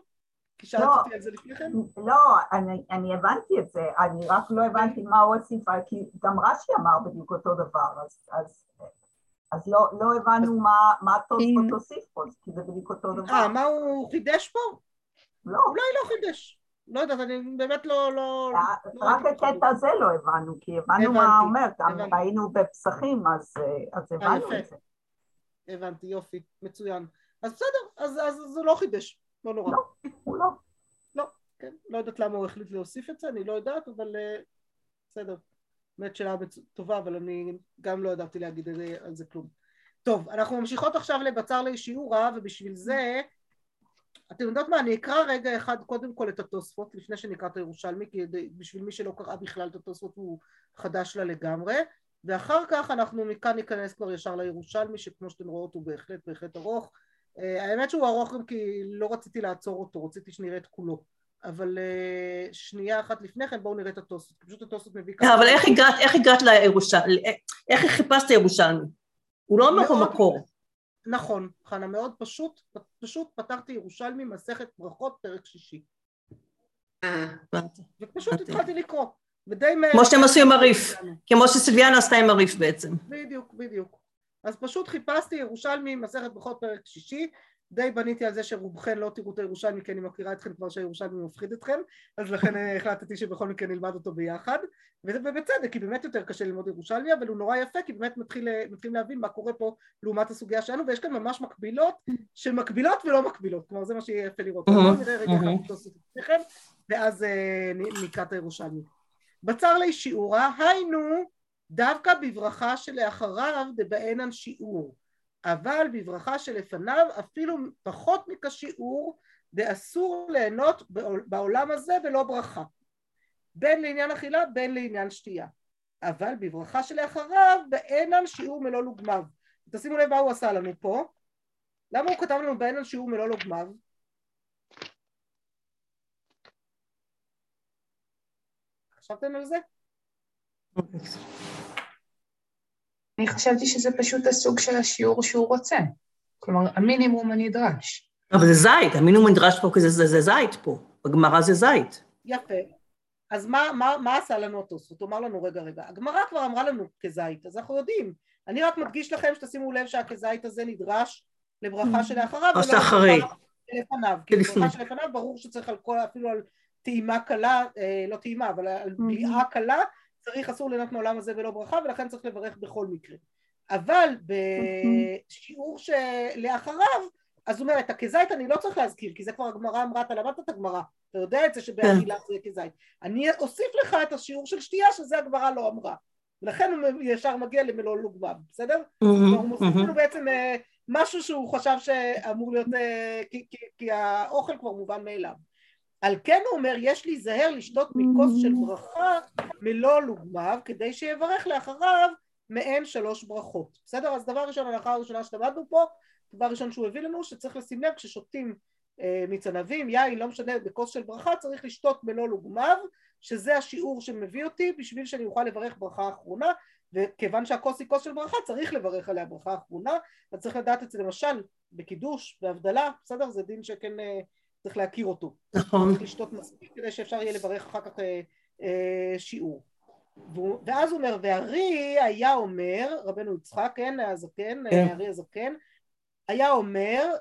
כי שאלת לא, אותי על זה לפני כן? לא, אני, אני הבנתי את זה, אני רק לא הבנתי מה הוא הוסיף, כי גם רש"י אמר בדיוק אותו דבר, אז, אז, אז לא, לא הבנו מה, מה התוספות הוסיף פה, כי זה בדיוק אותו דבר. אה, מה הוא חידש פה? לא. אולי לא חידש. לא יודעת, אני באמת לא... לא, אה, לא רק הקטע הזה לא הבנו, כי הבנו מה הוא אומר, גם ראינו בפסחים, אז, אז אה, הבנו את זה. הבנתי, יופי, מצוין. אז בסדר, אז, אז זה לא חידש, לא נורא. לא, הוא לא. לא, כן, לא יודעת למה הוא החליט להוסיף את זה, אני לא יודעת, אבל uh, בסדר. באמת שאלה טובה, אבל אני גם לא ידעתי להגיד על זה כלום. טוב, אנחנו ממשיכות עכשיו לבצר לישיעורה, ובשביל זה, אתם יודעות מה, אני אקרא רגע אחד קודם כל את התוספות, לפני שנקרא את הירושלמי, כי בשביל מי שלא קרא בכלל את התוספות הוא חדש לה לגמרי, ואחר כך אנחנו מכאן ניכנס כבר ישר לירושלמי, שכמו שאתם רואות הוא בהחלט בהחלט ארוך, אה, האמת שהוא ארוך גם כי לא רציתי לעצור אותו, רציתי שנראה את כולו. אבל uh, שנייה אחת לפני כן בואו נראה את התוספות, פשוט התוספות מביא כמה... אבל איך הגעת, איך הגעת לירושלמי? איך חיפשת ירושלמי? הוא לא אומר במקור. נכון, חנה, מאוד פשוט, פשוט פתחתי ירושלמי מסכת ברכות פרק שישי. אה. ופשוט התחלתי לקרוא. ודי מהר... כמו שאתם עשו עם הריף, כמו שסילביאנה עשתה עם הריף בעצם. בדיוק, בדיוק. אז פשוט חיפשתי ירושלמי מסכת ברכות פרק שישי די בניתי על זה שרובכם לא תראו את הירושלמי כי אני מכירה אתכם כבר שהירושלמי מפחיד אתכם אז לכן (laughs) החלטתי שבכל מקרה נלמד אותו ביחד. ובצדק כי באמת יותר קשה ללמוד ירושלמי אבל הוא נורא יפה כי באמת מתחיל, אה, מתחילים להבין מה קורה פה לעומת הסוגיה שלנו ויש כאן ממש מקבילות שמקבילות ולא מקבילות. כלומר זה מה שיהיה יפה לראות. נראה רגע אחד ואז אה, נקרא את הירושלמי. בצר לי שיעורה היינו דווקא בברכה שלאחריו דבעינן שיעור אבל בברכה שלפניו אפילו פחות מכשיעור דאסור ליהנות בעולם הזה ולא ברכה. בין לעניין אכילה בין לעניין שתייה. אבל בברכה שלאחריו באינן שיעור מלוא לוגמיו. תשימו לב מה הוא עשה לנו פה. למה הוא כתב לנו באינן שיעור מלוא לוגמיו? חשבתם על זה? אני חשבתי שזה פשוט הסוג של השיעור שהוא רוצה. כלומר, המינימום הנדרש. אבל זה זית, המינימום הנדרש פה, כי זה, זה, זה זית פה. בגמרא זה זית. יפה. אז מה, מה, מה עשה לנו התוספות? הוא אמר לנו, רגע, רגע, הגמרא כבר אמרה לנו כזית, אז אנחנו יודעים. אני רק מדגיש לכם שתשימו לב שהכזית הזה נדרש לברכה שלאחריו, או שאחרי. לפניו. כי ברכה שלפניו ברור שצריך על כל, אפילו על טעימה קלה, אה, לא טעימה, אבל על בליעה קלה, צריך אסור ליהנות מעולם הזה ולא ברכה ולכן צריך לברך בכל מקרה. אבל בשיעור שלאחריו אז הוא אומר את הכזית אני לא צריך להזכיר כי זה כבר הגמרא אמרה אתה למדת את הגמרא אתה יודע את זה שבאכילה זה כזית. אני אוסיף לך את השיעור של שתייה שזה הגמרא לא אמרה. ולכן הוא ישר מגיע למלוא לוגבב בסדר? הוא מוסיף לנו בעצם אה, משהו שהוא חשב שאמור להיות אה, כי האוכל כבר מובן מאליו על כן הוא אומר יש להיזהר לשתות מכוס של ברכה מלוא לוגמיו כדי שיברך לאחריו מעין שלוש ברכות. בסדר? אז דבר ראשון ההלכה הראשונה שלמדנו פה דבר ראשון שהוא הביא לנו שצריך לשים לב כששותים אה, מיץ ענבים יין לא משנה בכוס של ברכה צריך לשתות מלוא לוגמיו שזה השיעור שמביא אותי בשביל שאני אוכל לברך ברכה אחרונה וכיוון שהכוס היא כוס של ברכה צריך לברך עליה ברכה אחרונה אז צריך לדעת את זה למשל בקידוש, בהבדלה, בסדר? זה דין שכן אה, צריך להכיר אותו. נכון. צריך לשתות מספיק כדי שאפשר יהיה לברך אחר כך אה, אה, שיעור. ואז הוא אומר, והארי היה אומר, רבנו יצחק, כן, הזקן, כן. הארי הזקן, היה אומר,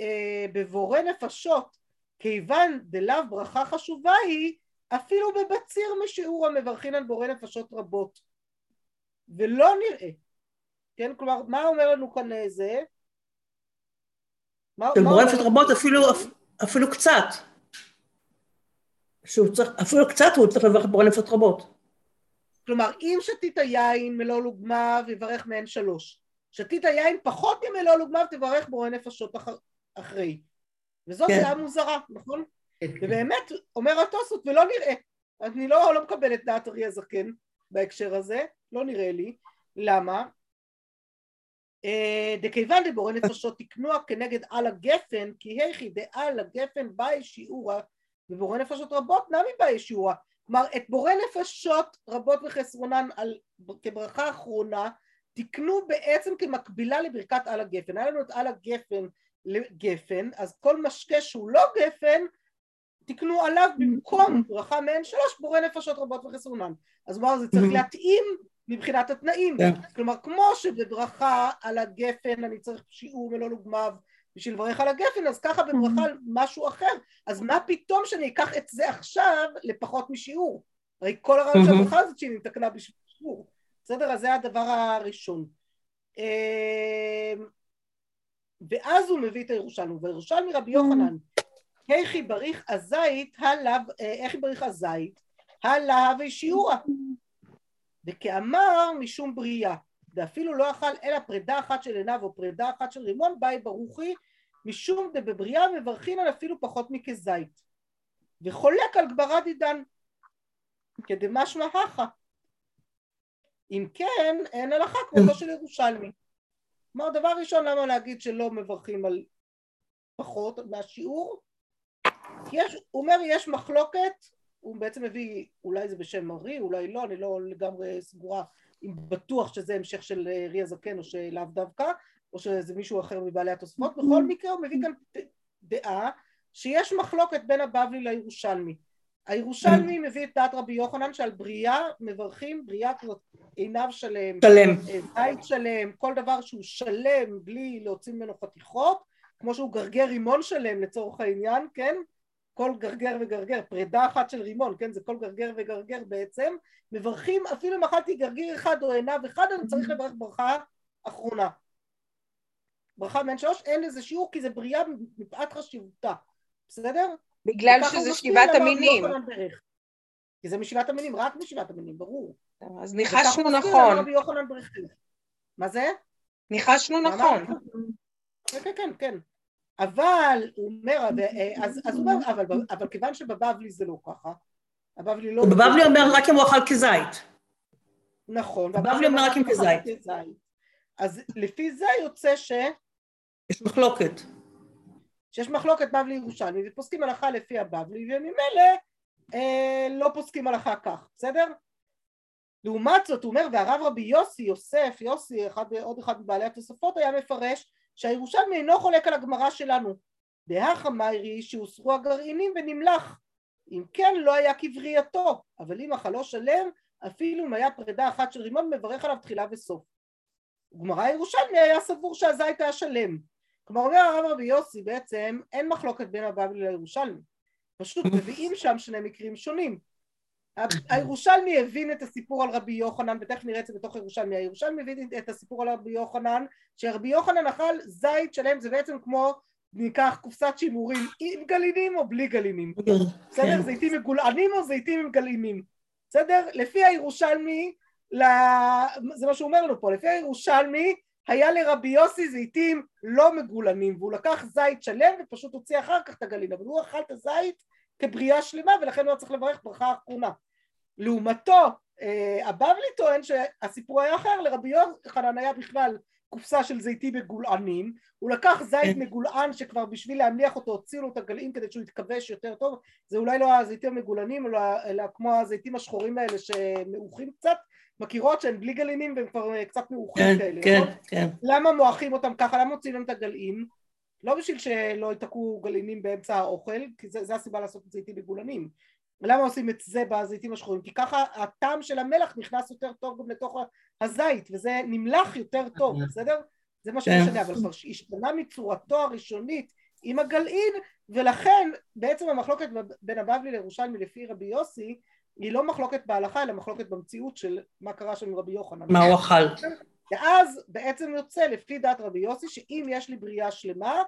אה, בבורא נפשות, כיוון דלאו ברכה חשובה היא, אפילו בבציר משיעור המברכין על בורא נפשות רבות. ולא נראה. כן, כלומר, מה אומר לנו כאן זה? של בורא נפשות רבות אפילו, אפילו קצת. שהוא צריך, אפילו קצת הוא צריך לברך בורא נפשות רבות. כלומר, אם שתית יין מלוא לוגמיו, יברך מהן שלוש. שתית יין פחות ממלוא לוגמיו, תברך בורא נפשות אח... אחרי. וזאת כן. דעה מוזרה, נכון? כן. ובאמת, אומר התוספות, ולא נראה. אני לא, לא מקבל את דעת אריה זקן בהקשר הזה, לא נראה לי. למה? אה, דכיוון דבורא נפשות תקנוע כנגד על הגפן כי היכי דעל הגפן באי שיעורה ובורא נפשות רבות נמי באי שיעורה. כלומר את בורא נפשות רבות וחסרונן על, כברכה אחרונה תקנו בעצם כמקבילה לברכת על הגפן. היה לנו את על הגפן לגפן אז כל משקה שהוא לא גפן תקנו עליו במקום ברכה מעין שלוש בורא נפשות רבות וחסרונן. אז מה זה צריך להתאים מבחינת התנאים. Yeah. כן. כלומר, כמו שבברכה על הגפן אני צריך שיעור מלוא לוגמיו בשביל לברך על הגפן, אז ככה בברכה על משהו אחר. אז מה פתאום שאני אקח את זה עכשיו לפחות משיעור? הרי כל הרעיון של הברכה הזאת שהיא נתקנה בשביל שיעור. בסדר? אז זה הדבר הראשון. אמ, ואז הוא מביא את הירושלמי, וירושלמי רבי יוחנן, היכי בריך הזית, היכי בריך הזית, הלהב שיעורה. וכאמר משום בריאה ואפילו לא אכל אלא פרידה אחת של עיניו או פרידה אחת של רימון באי ברוכי משום דבבריאה מברכין על אפילו פחות מכזית. וחולק על גברה דידן כדמשמע הכה. אם כן אין הלכה כבודו של ירושלמי. כלומר דבר ראשון למה להגיד שלא מברכים על פחות מהשיעור? יש, הוא אומר יש מחלוקת הוא בעצם מביא, אולי זה בשם ארי, אולי לא, אני לא לגמרי סגורה אם בטוח שזה המשך של אה, רי הזקן או שלאו דווקא, או שזה מישהו אחר מבעלי התוספות, בכל מקרה הוא מביא כאן דעה שיש מחלוקת בין הבבלי לירושלמי. הירושלמי מביא את דעת רבי יוחנן שעל בריאה מברכים, בריאה כזאת עיניו שלם, שלם, אה, בית שלם, כל דבר שהוא שלם בלי להוציא ממנו חתיכות, כמו שהוא גרגר רימון שלם לצורך העניין, כן? כל גרגר וגרגר, פרידה אחת של רימון, כן? זה כל גרגר וגרגר בעצם, מברכים אפילו אם אכלתי גרגיר אחד או עיניו אחד, אני צריך לברך ברכה אחרונה. ברכה מעין שלוש, אין לזה שיעור כי זה בריאה מפאת חשיבותה, בסדר? בגלל שזה שבעת המינים. כי זה משבעת המינים, רק משבעת המינים, ברור. אז ניחשנו נכון. מה זה? ניחשנו נכון. כן, כן, כן, כן. אבל, הוא אומר, אז, אז הוא אומר, אבל, אבל כיוון שבבבלי זה לא ככה, הבבלי לא... בבבלי אומר רק אם הוא אכל כזית. נכון. בבבלי אומר רק אם כזית. אז לפי זה יוצא ש... יש מחלוקת. שיש מחלוקת בבלי ירושלמי, ופוסקים הלכה לפי הבבלי, וממילא אה, לא פוסקים הלכה כך, בסדר? לעומת זאת, הוא אומר, והרב רבי יוסי, יוסף, יוסי, אחד, עוד אחד מבעלי התוספות, היה מפרש שהירושלמי אינו חולק על הגמרא שלנו. דהך המיירי שהוסרו הגרעינים ונמלח. אם כן לא היה כברייתו, אבל אם אכלו שלם, אפילו אם היה פרידה אחת של רימון, מברך עליו תחילה וסוף. גמרא ירושלמי היה סבור שהזית היה שלם. כלומר אומר הרב רבי יוסי בעצם אין מחלוקת בין הבבלי לירושלמי. פשוט (laughs) מביאים שם שני מקרים שונים. הירושלמי הבין את הסיפור על רבי יוחנן, ותכף נראה את זה בתוך ירושלמי, הירושלמי הבין את הסיפור על רבי יוחנן, שרבי יוחנן אכל זית שלם, זה בעצם כמו, ניקח קופסת שימורים, עם גלינים או בלי גלינים, בסדר? כן. זיתים מגולענים או זיתים עם גלינים, בסדר? לפי הירושלמי, זה מה שהוא אומר לנו פה, לפי הירושלמי, היה לרבי יוסי זיתים לא מגולנים, והוא לקח זית שלם ופשוט הוציא אחר כך את הגלין, אבל הוא אכל את הזית כבריאה שלמה ולכן הוא היה צריך לברך ברכה אחרונה. לעומתו אה, הבבלי טוען שהסיפור היה אחר, לרבי יוחנן היה בכלל קופסה של זיתים מגולענים, הוא לקח זית כן. מגולען שכבר בשביל להמליח אותו הוציאו לו את הגלעים כדי שהוא יתכבש יותר טוב, זה אולי לא הזיתים המגולענים אלא, אלא כמו הזיתים השחורים האלה שמעוכים קצת, מכירות שהן בלי גלימים והם כבר אה, קצת מעוכים כן, כאלה, כן, נכון? כן. למה מועכים אותם ככה? למה מוציאים להם את הגלעים? לא בשביל שלא ייתקעו גלינים באמצע האוכל, כי זה, זה הסיבה לעשות את זיתים מגולנים. ולמה עושים את זה בזיתים השחורים? כי ככה הטעם של המלח נכנס יותר טוב גם לתוך הזית, וזה נמלח יותר טוב, כן. בסדר? זה מה שמשנה, כן. אבל כבר השתנה מצורתו הראשונית עם הגלעין, ולכן בעצם המחלוקת בין הבבלי לירושלמי לפי רבי יוסי, היא לא מחלוקת בהלכה, אלא מחלוקת במציאות של מה קרה שם עם רבי יוחנן. מה הוא אכל. ואז בעצם יוצא לפי דעת רבי יוסי שאם יש לי בריאה שלמה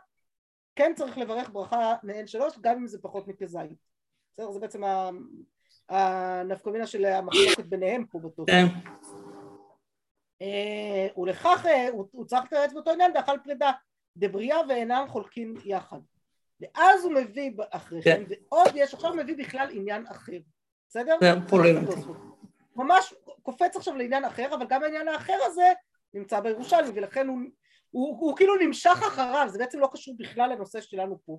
כן צריך לברך ברכה מעין שלוש גם אם זה פחות מכזית. בסדר? זה בעצם הנפקומינה של המחלוקת ביניהם פה בתוך. כן. אה, ולכך אה, הוא צריך לתרץ באותו עניין ואכל פרידה דבריאה ואינם חולקים יחד. ואז הוא מביא אחרי כן, ועוד יש, עכשיו מביא בכלל עניין אחר, בסדר? זה פולנטי. ממש קופץ עכשיו לעניין אחר, אבל גם העניין האחר הזה נמצא בירושלמי, ולכן הוא, הוא, הוא, הוא כאילו נמשך אחריו, זה בעצם לא קשור בכלל לנושא שלנו פה,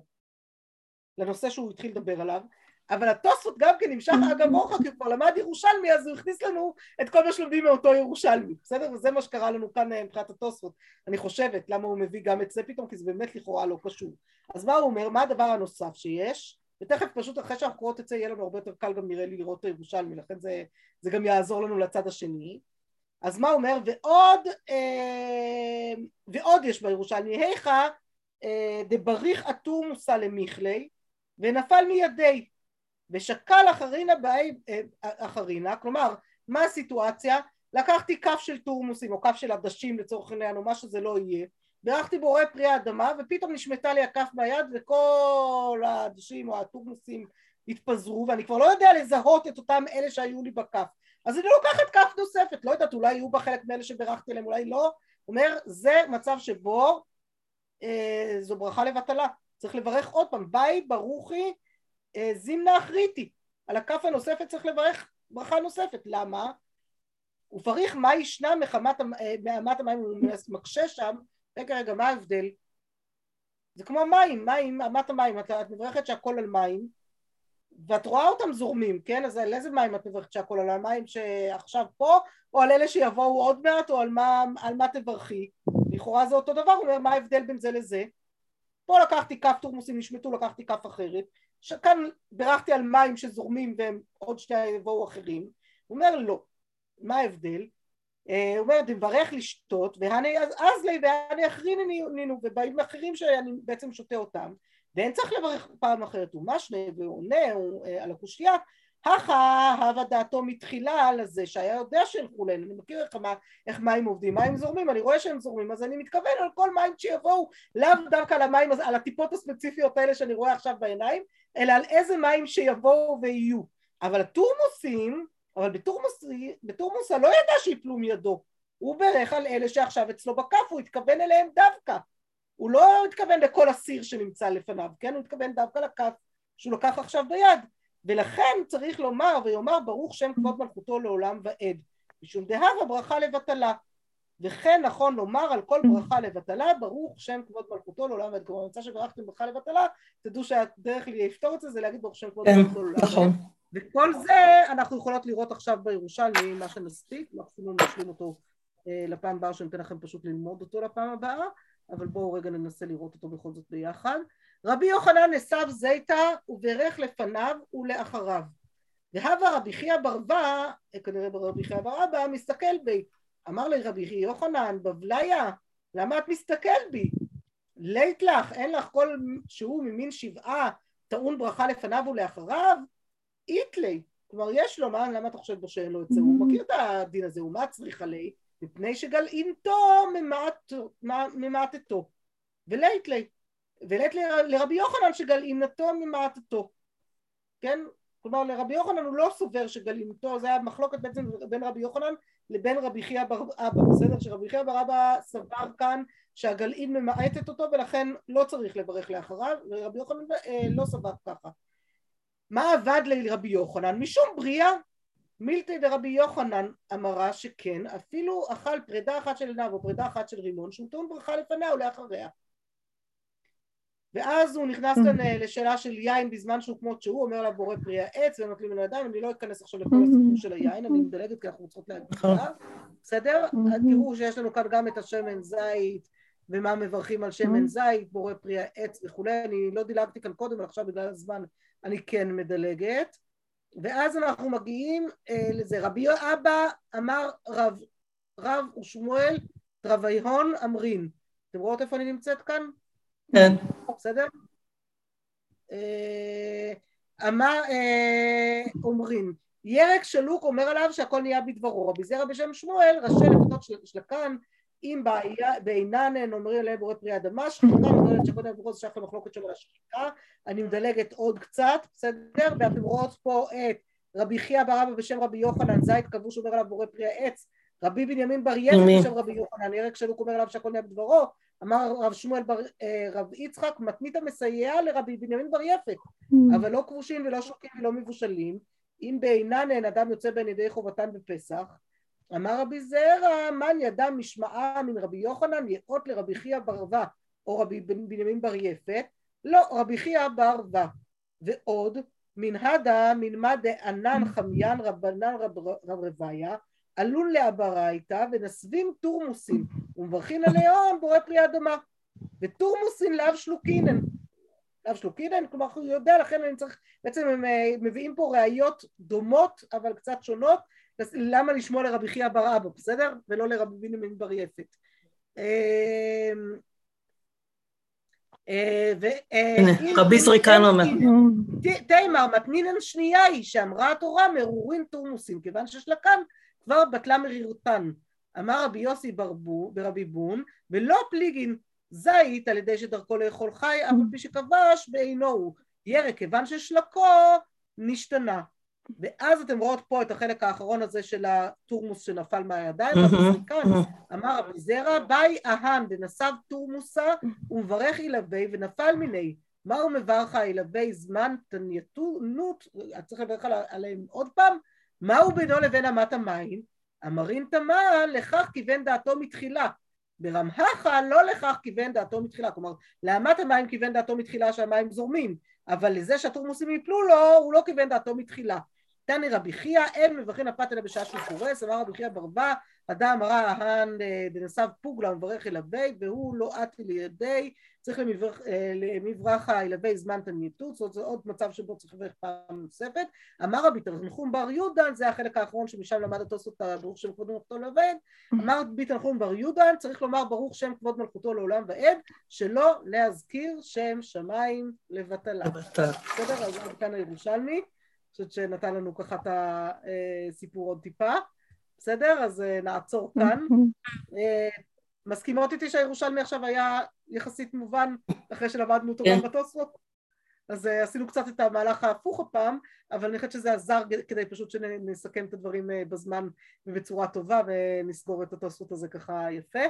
לנושא שהוא התחיל לדבר עליו, אבל התוספות גם כן נמשך אגב אורחה, כי הוא כבר למד ירושלמי, אז הוא הכניס לנו את כל מה שלומדים מאותו ירושלמי, בסדר? וזה מה שקרה לנו כאן אה, מבחינת התוספות, אני חושבת, למה הוא מביא גם את זה פתאום, כי זה באמת לכאורה לא קשור. אז מה הוא אומר? מה הדבר הנוסף שיש? ותכף פשוט אחרי את זה יהיה לנו הרבה יותר קל גם נראה לי לראות את הירושלמי, לכן זה, זה גם יעזור לנו לצד השני. אז מה אומר? ועוד, אה, ועוד יש בירושלמי, היכא אה, דבריך עטור מושא למיכלי ונפל מידי ושקל אחרינה באי אה, אחרינה, כלומר מה הסיטואציה? לקחתי כף של תורמוסים או כף של עדשים לצורך העניין או מה שזה לא יהיה בירכתי בורא פרי האדמה ופתאום נשמטה לי הכף מהיד וכל העדשים או התורמוסים התפזרו ואני כבר לא יודע לזהות את אותם אלה שהיו לי בכף. אז אני לוקחת כף נוספת, לא יודעת אולי יהיו בה חלק מאלה שבירכתי עליהם אולי לא, אומר זה מצב שבו אה, זו ברכה לבטלה, צריך לברך עוד פעם. ביי ברוכי אה, זימנה אחריתי, על הכף הנוספת צריך לברך ברכה נוספת, למה? ופריך מה ישנה מחמת אה, מאמת המים הוא מקשה שם רגע רגע מה ההבדל? זה כמו מים, מים, אמת המים, את, את מברכת שהכל על מים ואת רואה אותם זורמים, כן? אז על איזה מים את מברכת שהכל? על המים שעכשיו פה או על אלה שיבואו עוד מעט או על מה, על מה תברכי? לכאורה זה אותו דבר, הוא אומר מה ההבדל בין זה לזה? פה לקחתי כף תורמוסים נשמטו, לקחתי כף אחרת, כאן בירכתי על מים שזורמים והם עוד שתי יבואו אחרים, הוא אומר לא, מה ההבדל? הוא אומר, תברך לשתות, והנה אז לי והנה אחרינינו, ובאים אחרים שאני בעצם שותה אותם, ואין צריך לברך פעם אחרת, הוא משנה ועונה הוא, על הקושייה, הכה הווה דעתו מתחילה על זה שהיה יודע שילכו להם, אני מכיר איך, מה, איך מים עובדים, מים זורמים, אני רואה שהם זורמים, אז אני מתכוון על כל מים שיבואו, לאו דווקא על המים, על הטיפות הספציפיות האלה שאני רואה עכשיו בעיניים, אלא על איזה מים שיבואו ויהיו. אבל התורמוסים, אבל בתורמוס, בתורמוסה לא ידע שיפלו מידו, הוא ברך על אלה שעכשיו אצלו בכף, הוא התכוון אליהם דווקא. הוא לא התכוון לכל הסיר שנמצא לפניו, כן? הוא התכוון דווקא לכף שהוא לקח עכשיו ביד. ולכן צריך לומר ויאמר ברוך שם כבוד מלכותו לעולם ועד משום דהבה ברכה לבטלה וכן נכון לומר על כל ברכה לבטלה ברוך שם כבוד מלכותו לעולם ועד כלומר מצא שברכתם ברכה לבטלה תדעו שהדרך לפתור את זה זה להגיד ברוך שם כבוד כן, מלכותו לעולם נכון. וכל זה אנחנו יכולות לראות עכשיו בירושלמי מה שנספיק מקסימום נשלים אותו אה, לפעם הבאה שניתן לכם פשוט ללמוד אותו לפעם הבאה אבל בואו רגע ננסה לראות אותו בכל זאת ביחד רבי יוחנן אסב זיתא וברך לפניו ולאחריו. והווה רבי חייא ברבא, כנראה רבי חייא ברבא, מסתכל בי. אמר לי רבי יוחנן, בבליה, למה את מסתכל בי? לית לך, אין לך כל שהוא ממין שבעה טעון ברכה לפניו ולאחריו? איתלי. כלומר, יש לו, מה, למה אתה חושב בו שאין לו את זה? הוא מכיר את הדין הזה, הוא מה צריך עלי? מפני שגלעינתו ממעטתו. ולית לי. ולית לרבי יוחנן שגלעינתו ממעטתו, כן? כלומר לרבי יוחנן הוא לא סובר שגלעינתו, זה היה מחלוקת בעצם בין רבי יוחנן לבין רבי חייא בר אבא, בסדר? שרבי חייא בר אבא סבר כאן שהגלעין ממעטת אותו ולכן לא צריך לברך לאחריו, ורבי יוחנן אה, לא סבר ככה. מה עבד לרבי יוחנן? משום בריאה מילתא דרבי יוחנן אמרה שכן, אפילו אכל פרידה אחת של עיניו או פרידה אחת של רימון שהוא טעון ברכה לפניה ולאחריה ואז הוא נכנס כאן אה, לשאלה של יין בזמן שהוא כמות שהוא אומר לה בורא פרי העץ ונוטלים ממנו ידיים אני לא אכנס עכשיו לכל הסיפור של היין אני מדלגת כי אנחנו צריכות להגיד עליו נכון. בסדר? תראו שיש לנו כאן גם את השמן זית ומה מברכים על שמן זית בורא פרי העץ וכולי אני לא דילגתי כאן קודם אבל עכשיו בגלל הזמן אני כן מדלגת ואז אנחנו מגיעים אה, לזה רבי אבא אמר רב רב ושמואל תרוויהון אמרין אתם רואות איפה אני נמצאת כאן? כן. בסדר? אה, אמר, אה, אומרים, ירק שלוק אומר עליו שהכל נהיה בדברו, רבי זרע בשם שמואל, ראשי לפתות שלקן, אם בעינן אומרים עליהם בורא פרי אדמה, שחיקה אומרת שקודם ברורות זה שייך למחלוקת שלו לשחיקה, אני מדלגת עוד קצת, בסדר? ואתם רואות פה את רבי חייא בר אבא בשם רבי יוחנן, זית כבוש אומר עליו בורא פרי העץ, רבי בנימין בר יפת בשם רבי יוחנן, ירק שלוק אומר עליו שהכל נהיה בדברו, אמר רב שמואל בר, אה, רב יצחק מתנית המסייע לרבי בנימין בר יפת. אבל לא כבושים ולא שוקים ולא מבושלים. אם בעינן אין אדם יוצא בין ידי חובתן בפסח אמר רבי זרע מן ידם משמעה מן רבי יוחנן יאות לרבי חייא ברווה או רבי בנימין בר יפת? לא רבי חייא ברווה ועוד מנהדה מנמד דענן חמיין רבנן רב, רב רוויה עלול לאברייתא ונסבים תורמוסין ומברכין עליהם בורא פרי אדמה. ותורמוסין לאו שלוקינן. לאו שלוקינן כלומר הוא יודע לכן אני צריך בעצם הם אה, מביאים פה ראיות דומות אבל קצת שונות למה לשמוע לרבי חייא בר אבא בסדר ולא לרבי בנימין בר יפת רבי זריקן אומר. תימר מתנינן שנייה היא שאמרה התורה מרורין תורמוסין כיוון כאן כבר בטלה מרירותן. אמר רבי יוסי ברבו, ברבי בון, ולא פליגין זית על ידי שדרכו לאכול חי, אף על פי שכבש בעינו הוא. ירק, כיוון ששלקו נשתנה. ואז אתם רואות פה את החלק האחרון הזה של התורמוס שנפל מהידיים, אמר רבי זרע, באי אהן דנסב תורמוסה ומברך אילבי ונפל מיני. מהו מברך אילבי זמן תנייתות, צריך לברך עליהם עוד פעם, מהו בינו לבין אמת המים? אמרין תמה לכך כיוון דעתו מתחילה. ברמהכה לא לכך כיוון דעתו מתחילה. כלומר לאמת המים כיוון דעתו מתחילה שהמים זורמים אבל לזה שהתורמוסים יפלו לו הוא לא כיוון דעתו מתחילה תני רבי חייא, אין מברכין אלא בשעה שהוא קורס, אמר רבי חייא ברבה, אדם רע ההן דנסיו פוגלה ומברך ילווה, והוא לא עטי לידי, צריך למברכה ילווה זמן תניתות, זאת אומרת זה עוד מצב שבו צריך לברך פעם נוספת. אמר רבי תנחום בר יהודה, זה החלק האחרון שמשם למד התוספות ברוך שם כבוד מלכותו לעובד, אמר רבי תנחום בר יהודה, צריך לומר ברוך שם כבוד מלכותו לעולם ועד, שלא להזכיר שם שמיים לבטלה. בסדר? אז עד כאן הירושלמי. חושבת שנתן לנו ככה את הסיפור עוד טיפה. בסדר? אז נעצור כאן. מסכימות איתי שהירושלמי עכשיו היה יחסית מובן אחרי שלמדנו אותו גם בתוספות? אז עשינו קצת את המהלך ההפוך הפעם, אבל אני חושבת שזה עזר כדי פשוט שנסכם את הדברים בזמן ובצורה טובה ונסגור את התוספות הזה ככה יפה.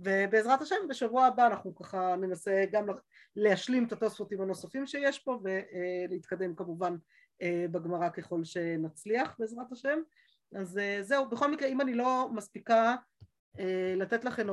ובעזרת השם בשבוע הבא אנחנו ככה ננסה גם להשלים את התוספות עם הנוספים שיש פה ולהתקדם כמובן בגמרא ככל שנצליח בעזרת השם. אז זהו, בכל מקרה אם אני לא מספיקה לתת לכם